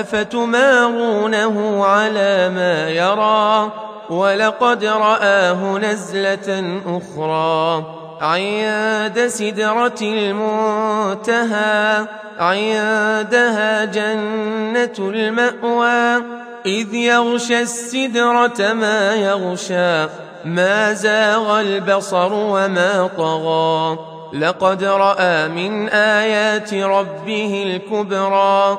افتمارونه على ما يرى؟ ولقد راه نزله أخرى عند سدره المنتهى عندها جنه الماوى. اذ يغشى السدره ما يغشى ما زاغ البصر وما طغى. لقد راى من ايات ربه الكبرى.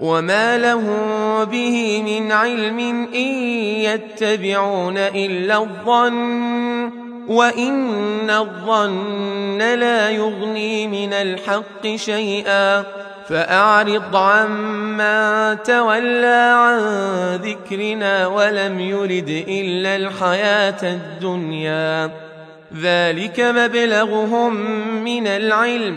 وما لهم به من علم ان يتبعون الا الظن وان الظن لا يغني من الحق شيئا فاعرض عمن تولى عن ذكرنا ولم يرد الا الحياة الدنيا ذلك مبلغهم من العلم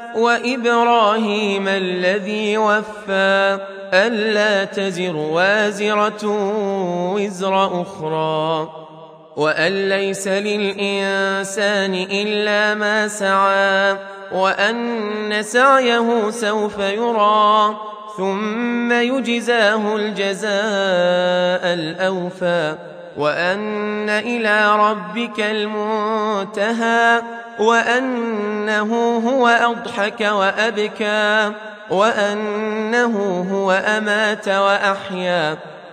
وإبراهيم الذي وفى ألا تزر وازرة وزر أخرى وأن ليس للإنسان إلا ما سعى وأن سعيه سوف يرى ثم يجزاه الجزاء الأوفى وأن إلى ربك المنتهى وأنه هو أضحك وأبكى وأنه هو أمات وأحيا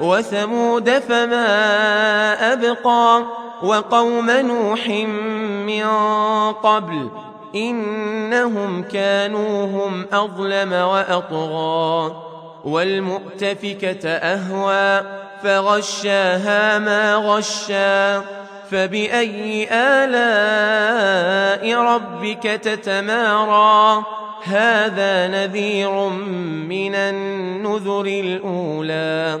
وثمود فما أبقى وقوم نوح من قبل إنهم كانوا هم أظلم وأطغى والمؤتفكة أهوى فغشاها ما غشا فبأي آلاء ربك تتمارى هذا نذير من النذر الأولى